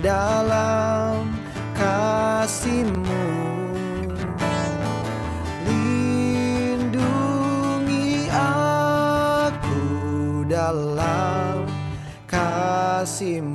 Dalam kasihmu. Lindungi aku dalam kasihmu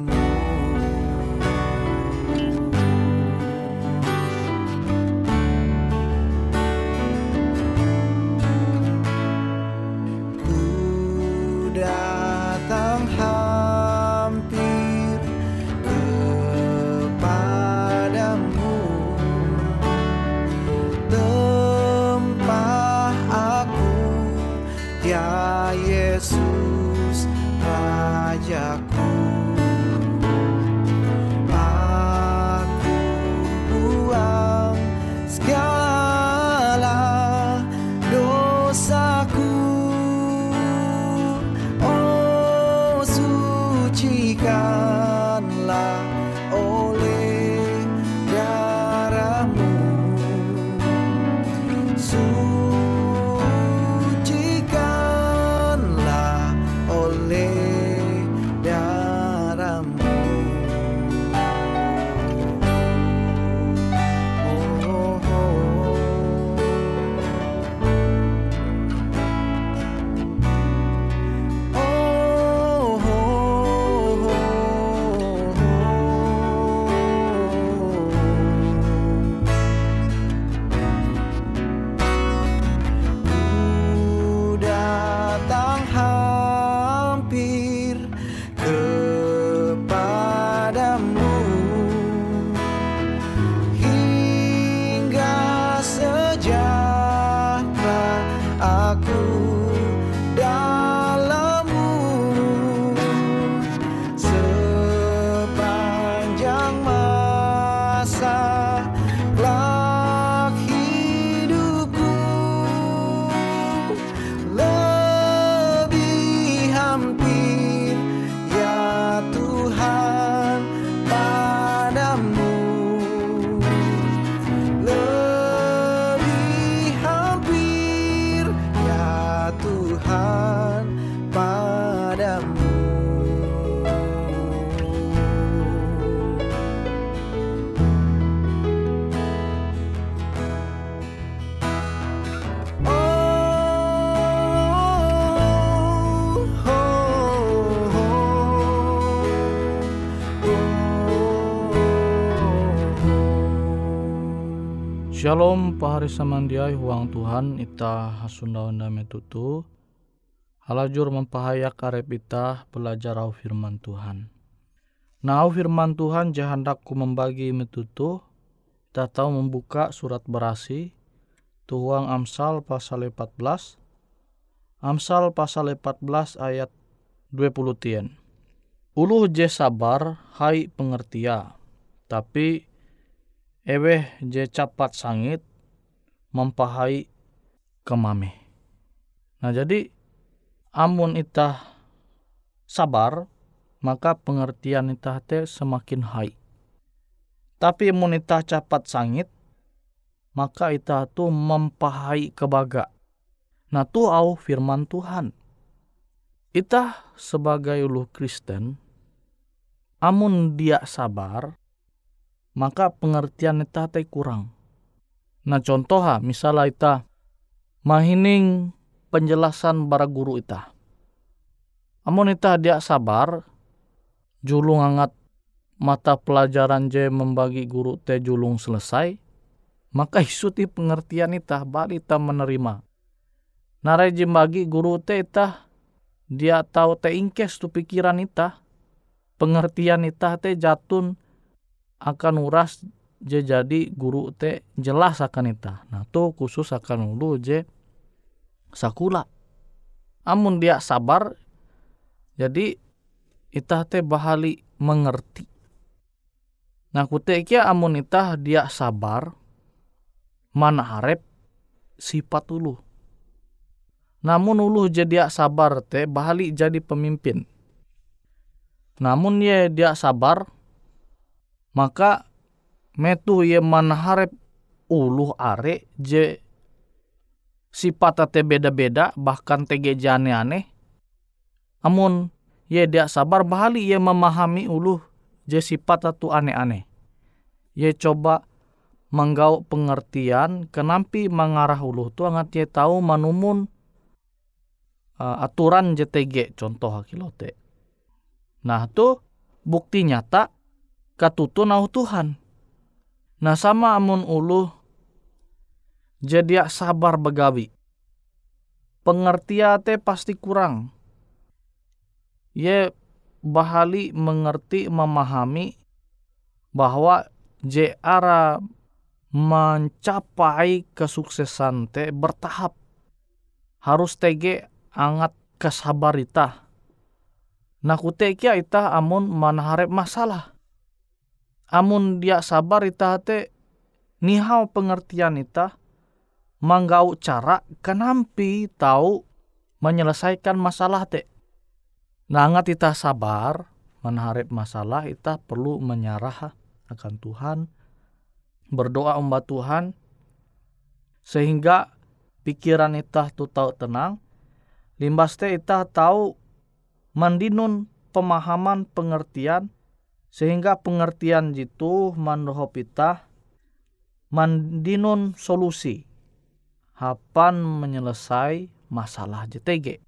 Shalom pahari samandiai huang Tuhan ita hasunda onda metutu. Halajur mempahayak karep ita belajar au firman Tuhan. Nah firman Tuhan jahandakku membagi metutu. Kita tahu membuka surat berasi. Tuang Amsal pasal 14 Amsal pasal 14 ayat 20 tien. Uluh je sabar hai pengertia. Tapi eweh je capat sangit mempahai kemame. Nah jadi amun itah sabar maka pengertian itah te semakin hai. Tapi amun itah capat sangit maka itah tu mempahai kebaga. Nah tu au firman Tuhan. Itah sebagai ulu Kristen amun dia sabar maka pengertian ita te kurang. Nah contoh ha, misalnya ita mahining penjelasan bara guru ita. Amun ita dia sabar, julung angat mata pelajaran je membagi guru te julung selesai, maka isuti pengertian ita, balik ita menerima. Narai bagi guru te ita, dia tahu te ingkes tu pikiran ita, pengertian ita te jatun akan uras je jadi guru te jelas akan ita. Nah to khusus akan ulu je sakula. Amun dia sabar jadi ita te bahali mengerti. Nah kute kia amun ita dia sabar mana harap sifat ulu. Namun ulu jadi sabar te bahali jadi pemimpin. Namun ye dia sabar maka metu ye manharep uluh are je sifat te beda-beda bahkan tege jane aneh amun ye dia sabar bahali ye memahami uluh je sifat tu aneh-aneh ye coba menggau pengertian kenampi mengarah uluh tu angat ye tahu manumun uh, aturan JTG contoh hakilote. Nah tu bukti nyata katutu nau Tuhan. Nah sama amun ulu jadi sabar begawi. Pengertian te pasti kurang. Ye bahali mengerti memahami bahwa je ara mencapai kesuksesan te bertahap harus tege angat kesabarita. Nah kutekia ita amun manaharep masalah amun dia sabar ita te nihau pengertian ita manggau cara kenampi tahu menyelesaikan masalah te. Nangat ita sabar menharap masalah ita perlu menyerah akan Tuhan berdoa umbat Tuhan sehingga pikiran ita tu tahu tenang limbas te ita tahu mandinun pemahaman pengertian sehingga pengertian jitu mandoho pita mandinun solusi hapan menyelesai masalah JTG.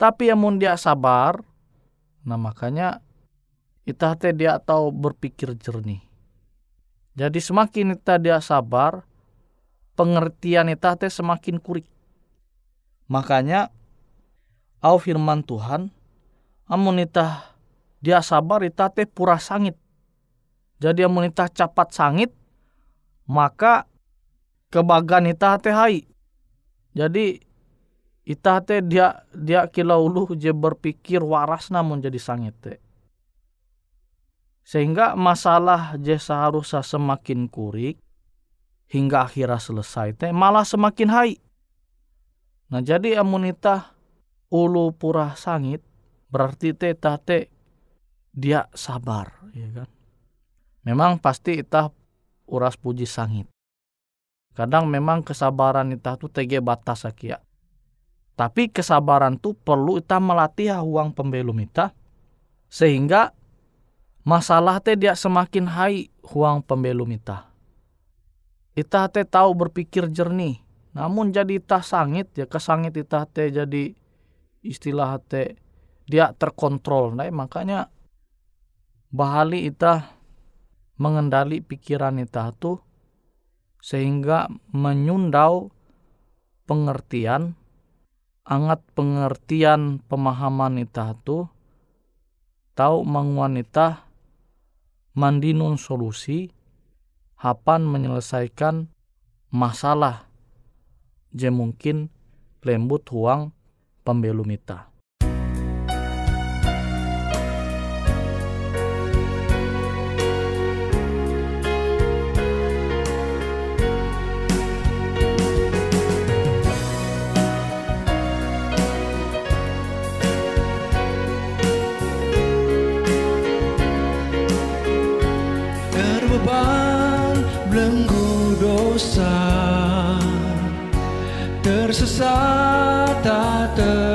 Tapi yang dia sabar, nah makanya kita teh dia tahu berpikir jernih. Jadi semakin kita dia sabar, pengertian kita teh semakin kurik. Makanya, au firman Tuhan, amun kita dia sabar ita teh pura sangit. Jadi amun ita capat sangit, maka kebagan ita teh hai. Jadi ita teh dia dia kila ulu je berpikir waras namun jadi sangit teh. Sehingga masalah je seharusnya semakin kurik hingga akhirnya selesai teh malah semakin hai. Nah jadi amun ita ulu pura sangit berarti teh teh dia sabar, ya kan? Memang pasti itah uras puji sangit. Kadang memang kesabaran itah tu tege batas sakia. Tapi kesabaran tu perlu itah melatih uang pembelum itah sehingga masalah teh dia semakin hai uang pembelum itah. Itah teh tahu berpikir jernih. Namun jadi itah sangit ya kesangit itah teh jadi istilah teh dia terkontrol. Nah, makanya bahali ita mengendali pikiran ita tu sehingga menyundau pengertian angat pengertian pemahaman ita tu tahu manguan ita mandinun solusi hapan menyelesaikan masalah je mungkin lembut huang pembelum ita. Tersesat tak terlepas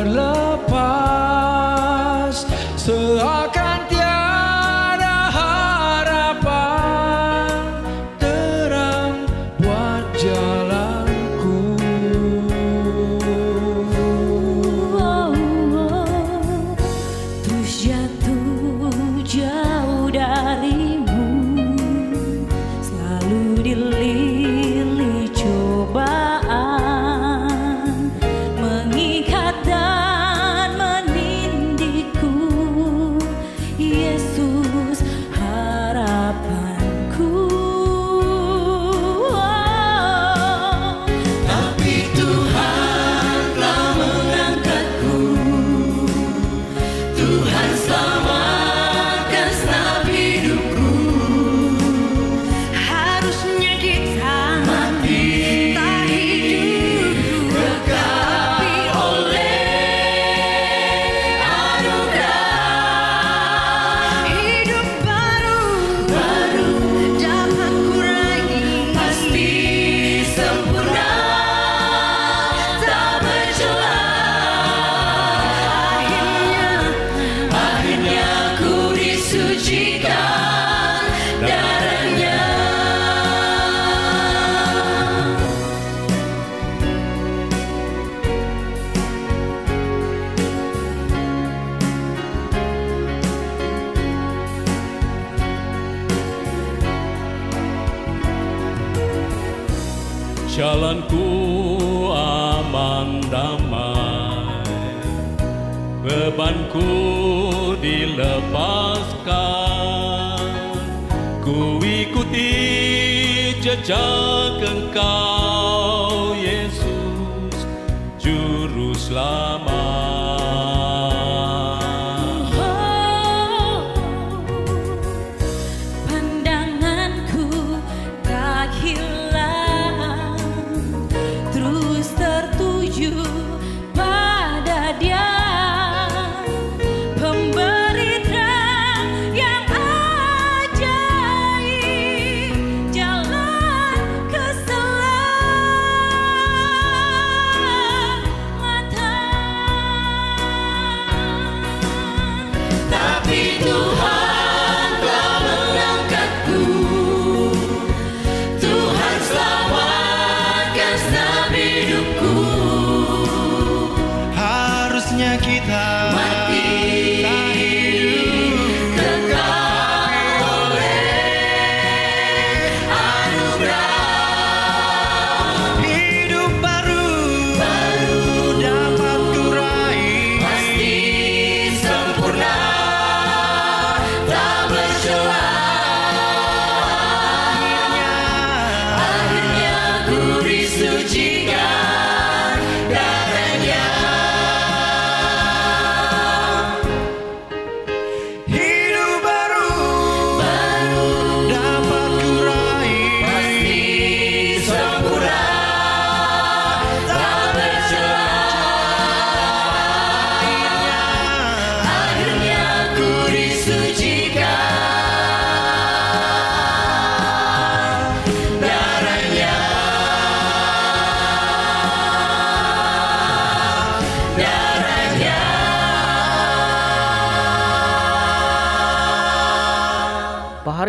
To te. 站更高。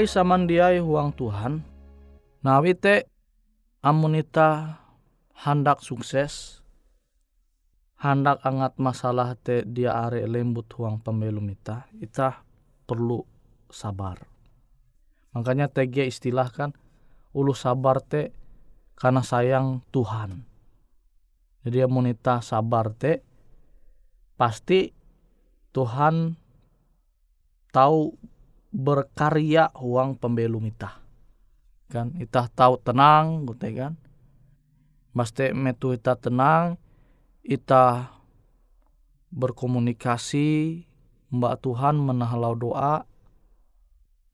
Pahari samandiai huang Tuhan. Nawi te amunita handak sukses. Handak angat masalah te dia are lembut huang pembelum ita. Ita perlu sabar. Makanya TG istilahkan ulu sabar te karena sayang Tuhan. Jadi amunita sabar te pasti Tuhan tahu berkarya uang pembelum ita kan ita tahu tenang gitu kan? Maste metu ita tenang ita berkomunikasi mbak Tuhan menahalau doa.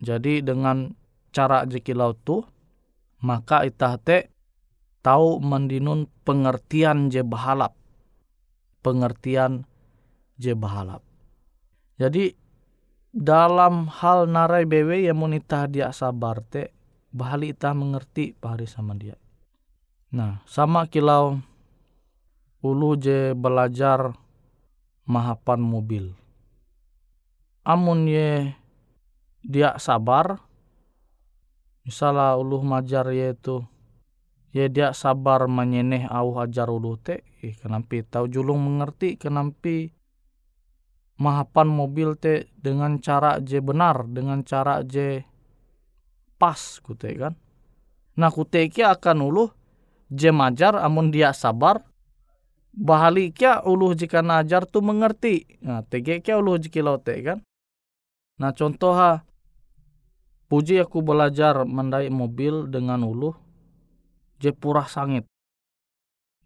Jadi dengan cara jekilau tu maka ita te tahu mendinun pengertian je bahalap. Pengertian je bahalap. Jadi dalam hal narai bewe yang monita dia sabar te bahali ita mengerti pahari sama dia Nah, sama kilau ulu je belajar mahapan mobil. Amun ye dia sabar, misalnya ulu majar ye tu ye dia sabar menyeneh au ajar ulu te, eh, kenampi tahu julung mengerti kenampi mahapan mobil te dengan cara je benar, dengan cara je pas kute kan. Nah kute kia akan ulu je majar amun dia sabar bahali kia ulu jika najar tu mengerti. Nah tege kia ulu jikilau te kan. Nah contoh ha puji aku belajar mendai mobil dengan ulu je purah sangit.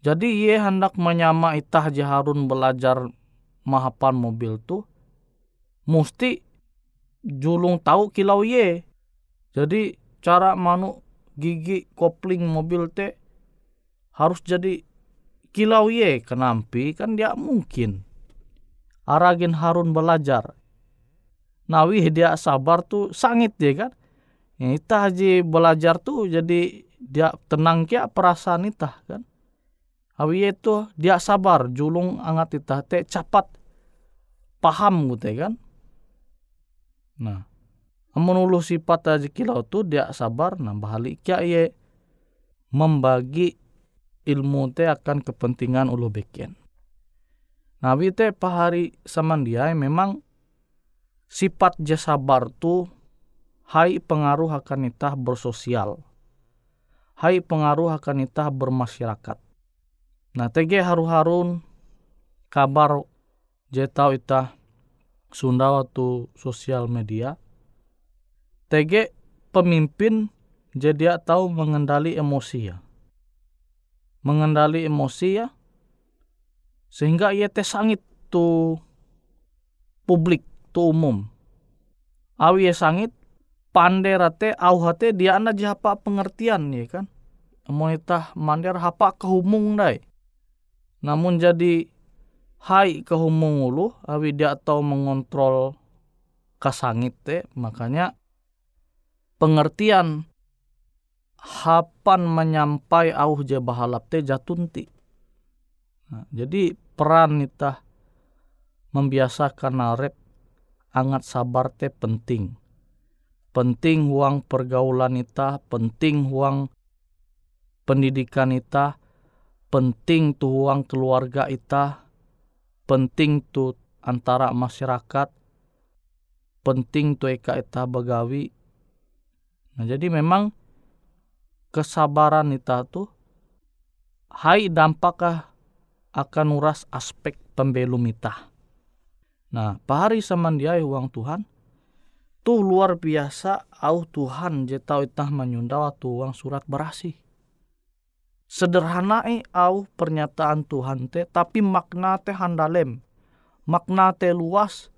Jadi ye hendak menyama itah je harun belajar mahapan mobil tu musti julung tahu kilau ye. Jadi cara manu gigi kopling mobil te harus jadi kilau ye kenampi kan dia mungkin. Aragin harun belajar. Nawi dia sabar tu sangit ye kan. Ya, itah haji belajar tu jadi dia tenang kia perasaan itah kan. Awi itu dia sabar julung angat itah te cepat paham gitu kan. Nah, amun ulu sifat aja kilau tu dia sabar nah bahali kia ye membagi ilmu te akan kepentingan ulu beken. Nah, te pahari saman dia memang sifat je sabar tu hai pengaruh akan itah bersosial. Hai pengaruh akan itah bermasyarakat. Nah, TG haru-harun kabar je tau itah Sunda waktu sosial media. TG pemimpin jadi tahu mengendali emosi ya. Mengendali emosi ya. Sehingga ia teh sangit tu publik tu umum. Awi ya sangit pandai rate au hate dia anda japa pengertian ya kan. Monita mandir hapa kehumung dai. Namun jadi hai kehumung ulu awi dia tahu mengontrol kasangit te makanya pengertian hapan menyampai au je bahalap te jatunti. Nah, jadi peran nita membiasakan narep angat sabar te penting. Penting huang pergaulan ita, penting huang pendidikan ita, penting tu huang keluarga ita, penting tu antara masyarakat, penting tu eka ita begawi. Nah jadi memang kesabaran ita tu hai dampakah akan uras aspek pembelum ita. Nah, pahari samandiai uang Tuhan, tuh luar biasa au Tuhan je tau itah menyunda waktu uang surat berasi. Sederhana eh au pernyataan Tuhan te, tapi makna te handalem, makna te luas,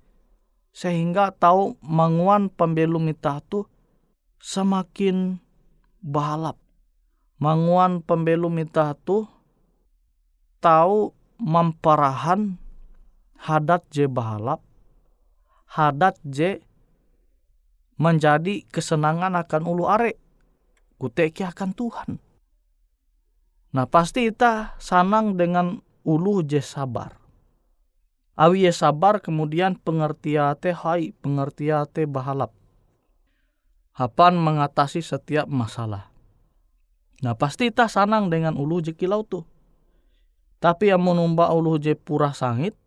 sehingga tahu manguan pembelum itah tu semakin bahalap. Manguan pembelum itah tu tahu memparahan hadat je bahalap, hadat je menjadi kesenangan akan ulu are, kuteki akan Tuhan. Nah pasti kita sanang dengan ulu je sabar. Awi ye sabar kemudian pengertiate hai, pengertiate bahalap. Hapan mengatasi setiap masalah. Nah pasti kita sanang dengan ulu je kilau tu. Tapi yang menumba ulu je purah sangit,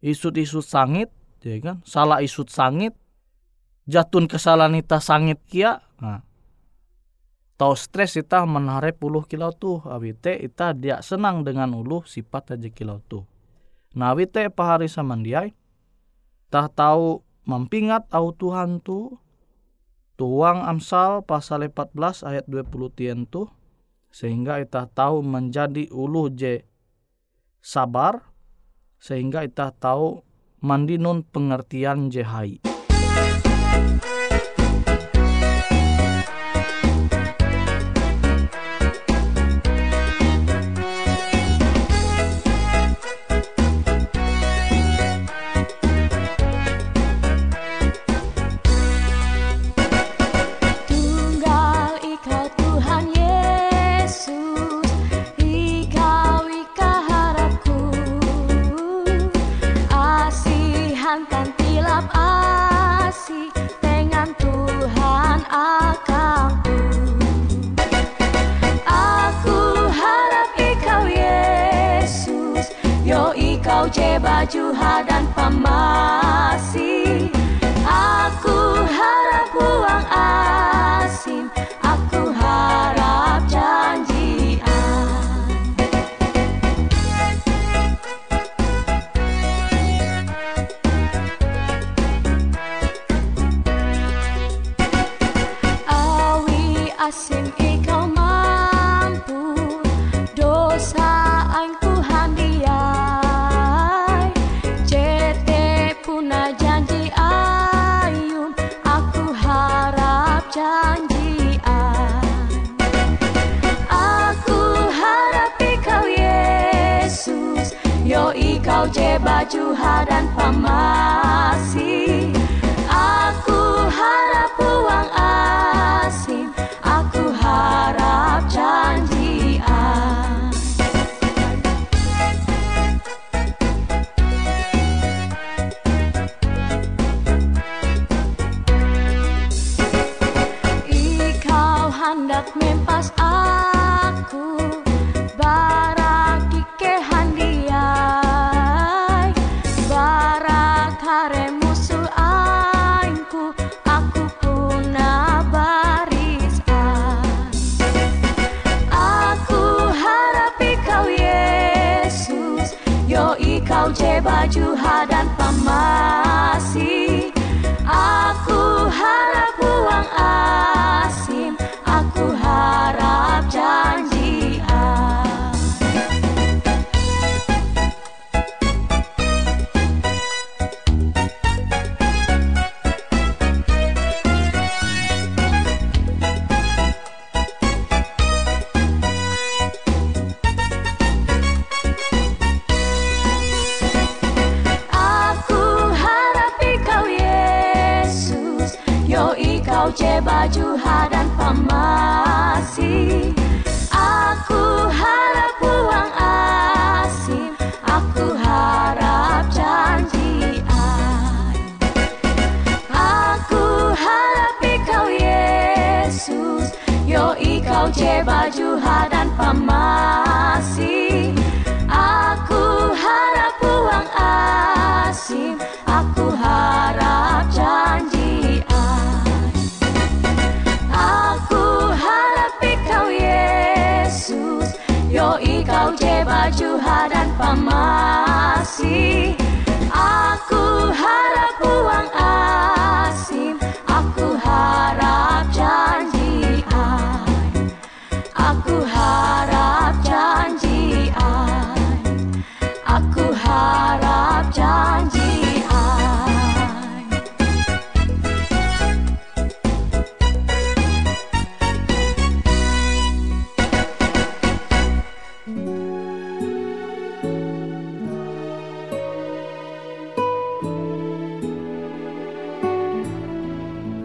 isut-isut sangit, ya kan? Salah isut sangit, jatun kesalahan ita sangit kia. Nah, tau stres ita menarik puluh kilau tu, awite ita dia senang dengan ulu sifat aja kilau tu. Nah awite pahari samandiai, tah tahu mampingat au Tuhan tu, tuang Amsal pasal 14 ayat 20 tien tu, sehingga ita tahu menjadi ulu je sabar, sehingga ita tahu mandinun pengertian jehai. Je baju dan pamasi. Aku harap uang asim Aku harap janjian Aku harap ikau Yesus. Yo ikau je baju dan pamasi pamasi Aku harap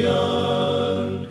Christian.